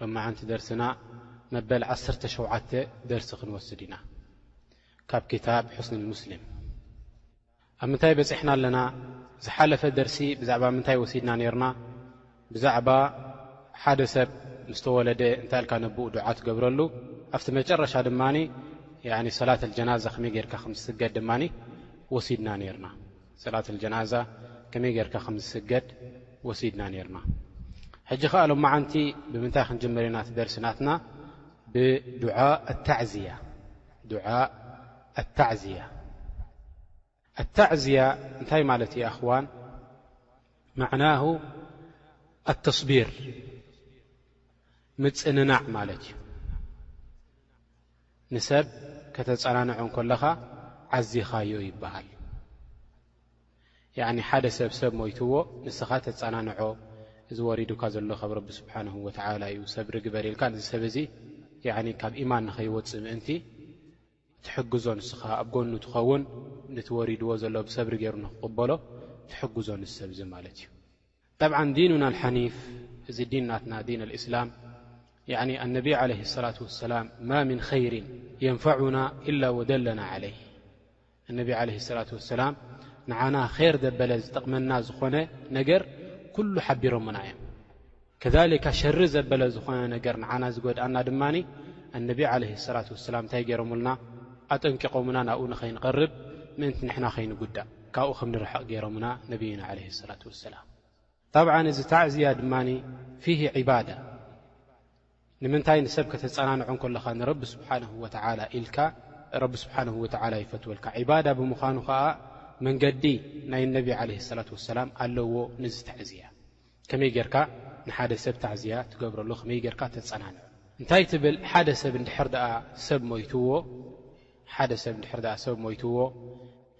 ሎማዓንቲ ደርስና መበል ዓሰርተ ሸውዓተ ደርሲ ክንወስድ ኢና ካብ ክታብ ሕስን ሙስሊም ኣብ ምንታይ በፂሕና ኣለና ዝሓለፈ ደርሲ ብዛዕባ ምንታይ ወሲድና ነርና ብዛዕባ ሓደ ሰብ ምስ ተወለደ እንታይ ኢልካ ነብኡ ዱዓ ትገብረሉ ኣብቲ መጨረሻ ድማ ሰላት ኣልጀናዛ ከመይ ጌርካ ከምዝስገድ ድማ ወሲድና ነርና ሰላት ኣልጀናዛ ከመይ ጌርካ ከም ዝስገድ ወሲድና ኔርና ሕጂ ከኣ ሎማዓንቲ ብምንታይ ክንጅምር ኢና እቲ ደርሲ ናትና ብዱዓእ ታዕዝያ ዱዓእ ኣታዕዝያ ኣታዕዝያ እንታይ ማለት እዩ ኣኽዋን መዕናሁ ኣተስቢር ምጽንናዕ ማለት እዩ ንሰብ ከተጸናንዖ እንከለኻ ዓዚኻዮ ይበሃል። ያዕኒ ሓደ ሰብ ሰብ ሞይትዎ ንስኻ ተጸናንዖ እዚ ወሪዱካ ዘሎ ካብ ረቢ ስብሓነሁ ወተዓላ እዩ ሰብሪ ግበር ኢልካ ነዚ ሰብ እዚ ያዕኒ ካብ ኢማን ንኸይወጽእ ምእንቲ ትሕግዞ ንስኻ ኣብ ጎኑ ትኸውን ነቲ ወሪድዎ ዘሎ ብሰብሪ ገይሩ ንኽቕበሎ ትሕግዞ ንዚ ሰብ እዚ ማለት እዩ። ጠብዓን ዲኑና ኣልሓኒፍ እዚ ዲን ናትና ዲን ኣልእስላም ያዕኒ ኣነቢይ ዓለይህ ሰላት ወሰላም ማ ምን ኸይሪን የንፋዑና ኢላ ወደለና ዓለይህ ኣነቢ ዓለይህ ሰላት ወሰላም ንዓና ኼር ዘበለ ዝጠቕመና ዝኾነ ነገር ኵሉ ሓቢሮምና እዮም ከሊካ ሸሪ ዘበለ ዝኾነ ነገር ንዓና ዝጐድኣና ድማ ኣነቢ ዓለይህ ሰላት ወሰላም እንታይ ገይሮምልና ኣጠንቂቖምና ናብኡ ንኸይንቐርብ ምእንቲ ንሕና ኸይንጕዳእ ካብኡ ከም ንርሕቕ ገይሮምና ነብይና ዓለይሂ ሰላቱ ወሰላም። ጠብዓን እዚ ታዕዝያ ድማ ፊሂ ዒባዳ ንምንታይ ንሰብ ከተጸናንዖ እንከለኻ ንረቢ ስብሓነሁ ወተዓላ ኢልካ ረቢ ስብሓነሁ ወተዓላ ይፈትወልካ ዒባዳ ብምዃኑ ከኣ መንገዲ ናይ ነቢ ዓለይሂ ሰላቱ ወሰላም ኣለዎ ንዚ ታዕዝያ ከመይ ጌርካ ንሓደ ሰብ ታዕዝያ ትገብረሉ ከመይ ጌርካ ተጸናንዖ እንታይ ትብል ሓደ ሰብ እንድሕር ደኣ ሰብ ሞይትዎ ሓደ ሰብ እንድሕር ደኣ ሰብ ሞይትዎ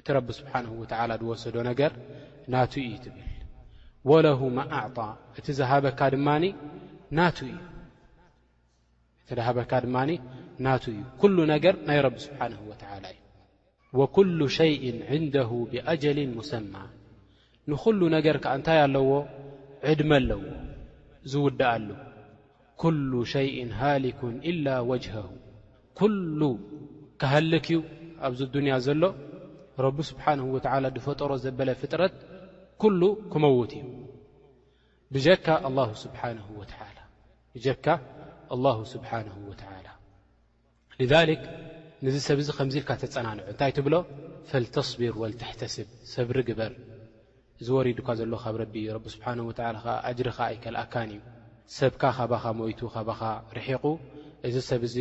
እቲ ረቢ ስብሓንሁ ወተዓላ ዝወሰዶ ነገር ናቱ እዩ ትብል ወለሁ መኣዕጣ እቲ ዝሃበካ ድማ ናቱ እዩ እቲ ዝሃበካ ድማ ናቱ እዩ ኩሉ ነገር ናይ ረቢ ስብሓንሁ ወተዓላ እዩ ወኩሉ ሸይእን ዕንደሁ ብኣጀልን ሙሰማ ንዅሉ ነገር ከኣ እንታይ ኣለዎ ዕድመ ኣለዎ ዝውድኣሉ ኩሉ ሸይን ሃሊኩን ኢላ ወጅሀሁ ኩሉ ክሃልክ እዩ ኣብዚ ዱንያ ዘሎ ረቢ ስብሓነሁ ወተዓላ ዝፈጠሮ ዘበለ ፍጥረት ኩሉ ክመውት እዩ ብጀካ ኣላሁ ስብሓነሁ ወተዓላ ብጀካ ኣላሁ ስብሓነሁ ወተዓላ ሊዛሊክ ንዚ ሰብ እዚ ከምዚ ኢልካ ተጸናንዖ እንታይ ትብሎ ፈልተስቢር ወልተሕተስብ ሰብሪ ግበር እዚ ወሪዱካ ዘሎ ካብ ረቢ እዩ ረቢ ስብሓነሁ ወተዓላ ከኣ ኣጅርኻ ኣይከልኣካን እዩ ሰብካ ካባኻ ሞይቱ ካባኻ ርሒቑ እዚ ሰብ እዚ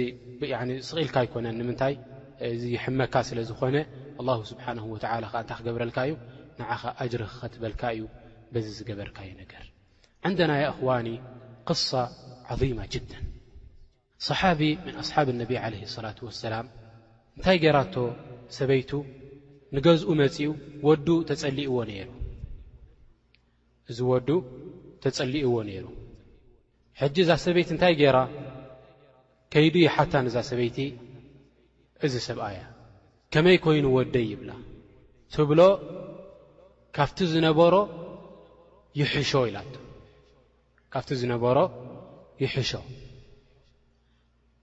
ያኒ ስቕ ኢልካ ኣይኮነን ንምንታይ እዚ ይሕመካ ስለ ዝኾነ ኣላሁ ስብሓነሁ ወተዓላ ከኣ እንታይ ክገብረልካ እዩ ንዓኻ ኣጅሪ ክኸትበልካ እዩ በዚ ዝገበርካዩ ነገር ዕንደና ያ እኽዋኒ ቅሳ ዓዚማ ጅደን ሰሓቢ ምን ኣስሓብ ነቢ ዓለይሂ ሰላቱ ወሰላም እንታይ ገይራቶ ሰበይቱ ንገዝኡ መጺኡ ወዱ ተጸሊእዎ ነይሩ እዚ ወዱ ተጸሊእዎ ነይሩ ሕጂ እዛ ሰበይቲ እንታይ ገይራ ከይዱ ይሓታ ንዛ ሰበይቲ እዚ ሰብኣያ ከመይ ኮይኑ ወደይ ይብላ ትብሎ ካብቲ ዝነበሮ ይሕሾ ኢላቶ ካብቲ ዝነበሮ ይሕሾ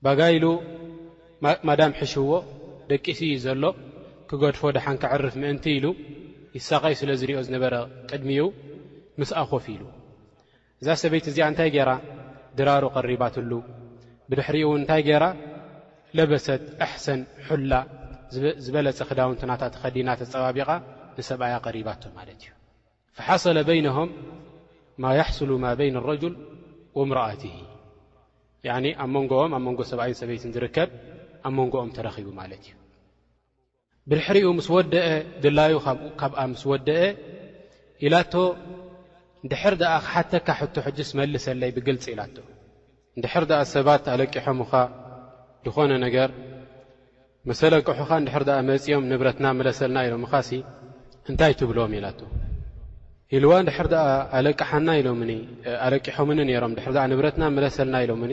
ባጋ ኢሉ ማዳም ሕሽዎ ደቂሱ እዩ ዘሎ ክገድፎ ደሓን ክዕርፍ ምእንቲ ኢሉ ይሳቐይ ስለ ዝሪኦ ዝነበረ ቅድሚኡ ምስኣ ኮፍ ኢሉ እዛ ሰበይቲ እዚኣ እንታይ ገይራ ድራሩ ቀሪባትሉ ብድሕሪኡ እውን እንታይ ገይራ ለበሰት ኣሕሰን ሑላ ዝበለፀ ክዳውንትናታ ተኸዲና ተፀባቢቓ ንሰብኣያ ቀሪባቶ ማለት እዩ ፈሓሰለ በይነሆም ማ ያሕስሉ ማ በይን ረጁል ወምረኣትሂ ያኒ ኣብ መንጎኦም ኣብ መንጎ ሰብኣይን ሰበይትን ዝርከብ ኣብ መንጎኦም ተረኺቡ ማለት እዩ ብድሕሪኡ ምስ ወደአ ድላዩ ካብኣ ምስ ወደአ ኢላቶ ድሕር ደኣ ክሓተካ ሕቶ ሕጅስ መልሰለይ ብግልፂ ኢላቶ እንድሕር ደኣ ሰባት ኣለቂሖሙኻ ድኾነ ነገር መሰለቅሑኻ እንድሕር ደኣ መጺኦም ንብረትና ምለሰልና ኢሎምኻሲ እንታይ ትብሎም ኢላቶ። ኢልዋ እንድሕር ደኣ ኣለቅሓና ኢሎምኒ ኣለቂሖምኒ ነይሮም እንድሕር ደኣ ንብረትና ምለሰልና ኢሎምኒ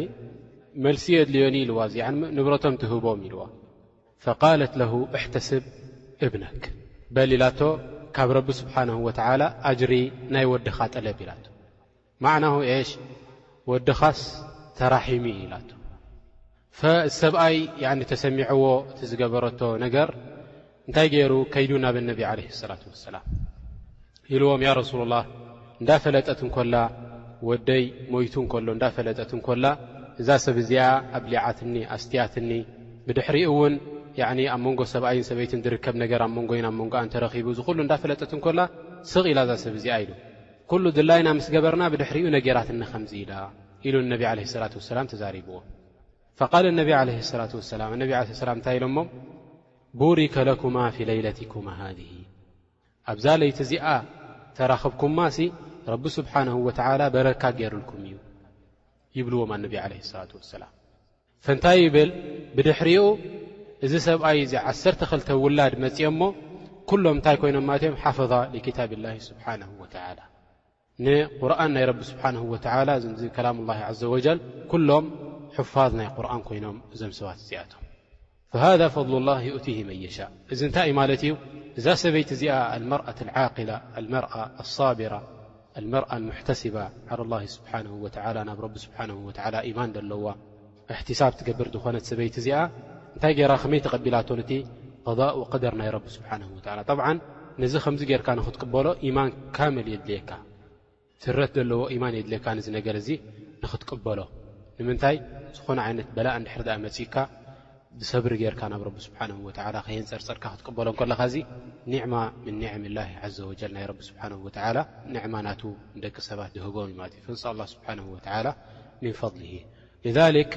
መልሲ የድልዮኒ ኢልዋ እዚኣ ንብረቶም ትህቦም ኢልዋ። ፈቃለት ለሁ እሕተስብ እብነክ በል ኢላቶ ካብ ረቢ ስብሓነሁ ወተዓላ ኣጅሪ ናይ ወድኻ ጥለብ ኢላቶ። ማዕናሁ ኤሽ ወድኻስ ተራሒሚ እዩ ኢላቶ ፈ ሰብኣይ ያኒ ተሰሚዐዎ እቲ ዝገበረቶ ነገር እንታይ ገይሩ ከይዱ ናብ ነቢ ዓለህ ሰላት ወሰላም ኢልዎም ያ ረሱሉ ላህ እንዳፈለጠት እንኮላ ወደይ ሞይቱ እንከሎ እንዳፈለጠት እንኮላ እዛ ሰብ እዚኣ ኣብሊዓትኒ ኣስትያትኒ ብድሕሪ እውን ኣብ መንጎ ሰብኣይን ሰበይትን ዝርከብ ነገር ኣብ መንጎይን ኣብ መንጎኣ እንተረኺቡ ዝኩሉ እንዳፈለጠት እንኮላ ስቕ ኢላ እዛ ሰብ እዚኣ ኢሉ ኩሉ ድላይና ምስ ገበርና ብድሕሪኡ ነጊራትኒ ከምዚ ኢላ ኢሉ ንነቢ ዓለይሂ ሰላቱ ወሰላም ተዛሪብዎም። ፈቃለ ነቢ ዓለይሂ ሰላቱ ወሰላም ኣነቢ ዓለይሂ ሰላም እንታይ ኢሎሞም ቡሪከ ለኩማ ፊ ለይለቲኩማ ሃዚሂ ኣብዛ ለይቲ እዚኣ ተራኽብኩማሲ ረቢ ስብሓነሁ ወተዓላ በረካ ገይርልኩም እዩ ይብልዎም ኣነቢ ዓለይሂ ሰላቱ ወሰላም። ፈንታይ ይብል ብድሕሪኡ እዚ ሰብኣይ እዚ ዓሰርተ ክልተ ውላድ መጽኦሞ ኩሎም እንታይ ኮይኖም ማለት እዮም ሓፈዛ ሊክታብ ላሂ ስብሓንሁ ወተዓላ ንቁርን ናይ ረቢ ስብሓንሁ ወተዓላ ዚ ከላም ላ ዘ ወጀል ኩሎም ሕፋዝ ናይ ቁርን ኮይኖም እዞም ሰባት እዚኣቶም ፈሃዛ ፈድሉላህ ዩእቲሂ መን የሻእ እዚ እንታይ እዩ ማለት እዩ እዛ ሰበይቲ እዚኣ ኣልመርኣት ኣልዓቂላ ኣልመርኣ ኣሳቢራ ኣልመርኣ ኣልሙሕተሲባ ዓላ ላሂ ስብሓነሁ ወተዓላ ናብ ረቢ ስብሓነሁ ወተዓላ ኢማን ደለዋ እሕትሳብ ትገብር ዝኾነት ሰበይቲ እዚኣ እንታይ ገይራ ከመይ ተቐቢላቶ ነቲ ቐዳእ ወቀደር ናይ ረቢ ስብሓነሁ ወተዓላ ጠብዓን ነዚ ከምዚ ጌርካ ንኽትቅበሎ ኢማን ካምል የድልየካ ትረት ደለዎ ኢማን የድልየካ ንዚ ነገር እዚ ንኽትቅበሎ ንምንታይ ዝኾነ ዓይነት በላእ እንድሕር ደኣ መጺካ ብሰብሪ ጌርካ ናብ ረቢ ስብሓነሁ ወተዓላ ከየንጸርጸርካ ክትቅበሎ እንከለኻ እዚ ኒዕማ ምን ኒዕም ላሂ ዓዘ ወጀል ናይ ረቢ ስብሓነሁ ወተዓላ ኒዕማ ናቱ ንደቂ ሰባት ድሀቦም እዩ ማለት እዩ ፈንሰ ኣላህ ስብሓነሁ ወተዓላ ምን ፈድሊሂ لذلك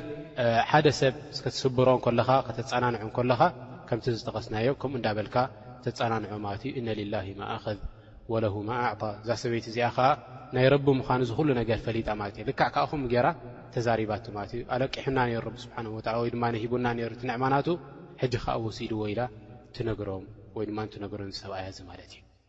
ሓደ ሰብ ከትስብሮ እንከለኻ ከተጻናንዖ እንከለኻ ከምቲ ዝጠቐስናዮ ከምኡ እንዳበልካ ተጻናንዖ ማለት እዩ እነ ሊላሂ ማ ኣኸዝ ወለሁ ማ ኣዕጣ እዛ ሰበይቲ እዚኣ ከኣ ናይ ረቢ ምዃኑ እዚ ኩሉ ነገር ፈሊጣ ማለት እያ ልክዕ ከኣ ከምኡ ጌራ ተዛሪባቶ ማለት እዩ ኣለቂሑና ኔሩ ረቢ ስብሓነሁ ወተዓላ ወይ ድማ ሂቡና ኔሩ እቲ ንዕማ ናቱ ሕጂ ከኣ ወሲድዎ ኢላ ትነግሮም ወይ ድማ ትነግሮ ንሰብኣያ እዚ ማለት እዩ።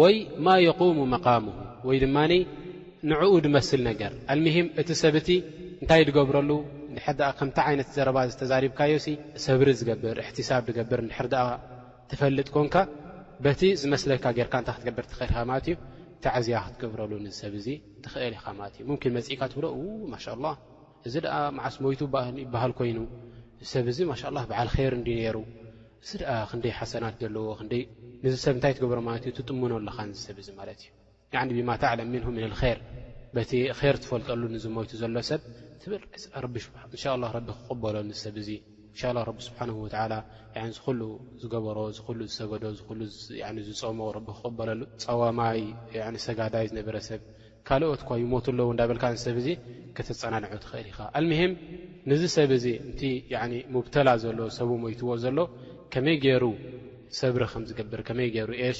ወይ ማ የቁሙ መቃሙሁ ወይ ድማ ንዕኡ ድመስል ነገር ኣልምሂም እቲ ሰብ እቲ እንታይ ድገብረሉ እንድሕር ደኣ ከምቲ ዓይነት ዘረባ እዚ ተዛሪብካዮሲ ሰብሪ ዝገብር እሕትሳብ ድገብር እንድሕር ደኣ ትፈልጥ ኮንካ በቲ ዝመስለካ ጌርካ እንታይ ክትገብር ትኽእል ኢኻ ማለት እዩ ተዕዝያ ክትገብረሉ ንዝሰብ እዚ ትኽእል ኢኻ ማለት እዩ ሙምኪን መጺእካ ትብሎ ኡው ማሻላህ እዚ ደኣ መዓስ ሞይቱ ይበሃል ኮይኑ እዚ ሰብ እዚ ማሻላህ በዓል ኼር እንድዩ ነይሩ እዚ ደኣ ክንደይ ሓሰናት ዘለዎ ክንደይ ንዚ ሰብ እንታይ ትገብሮ ማለት እዩ ትጥምኖ ኣለኻ ንዚ ሰብ እዚ ማለት እዩ ያዕኒ ብማ ተዕለም ምንሁ ምን ልኼር በቲ ኼር ትፈልጠሉ ንዚ ሞይቱ ዘሎ ሰብ ትብል ረቢ እንሻላ ረቢ ክቕበሎ ንዚ ሰብ እዚ እንሻላ ረቢ ስብሓንሁ ወተዓላ ያዕኒ እዚ ዅሉ ዝገበሮ እዚ ዅሉ ዝሰገዶ እዚ ዅሉ ዝጾሞ ረቢ ክቕበለሉ ጸዋማይ ያዕኒ ሰጋዳይ ዝነበረ ሰብ ካልኦት እኳ ይሞቱ ኣለዉ እንዳበልካ እዚ ሰብ እዚ ከተጸናንዖ ትኽእል ኢኻ። ኣልምሂም ንዚ ሰብ እዚ ንቲ ያኒ ሙብተላ ዘሎ ሰቡ ሞይትዎ ዘሎ ከመይ ጌሩ ሰብሪ ከም ዝገብር ከመይ ጌሩ ኤሽ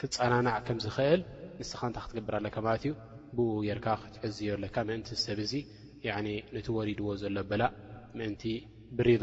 ክጸናናዕ ከም ዝኽእል ንስኻ እንታይ ክትገብር ኣለካ ማለት እዩ ብኡ ጌርካ ክትዕዝዮ ኣለካ ምእንቲ እዚ ሰብ እዚ ያኒ ነቲ ወሪድዎ ዘሎ በላእ ምእንቲ ብሪዳ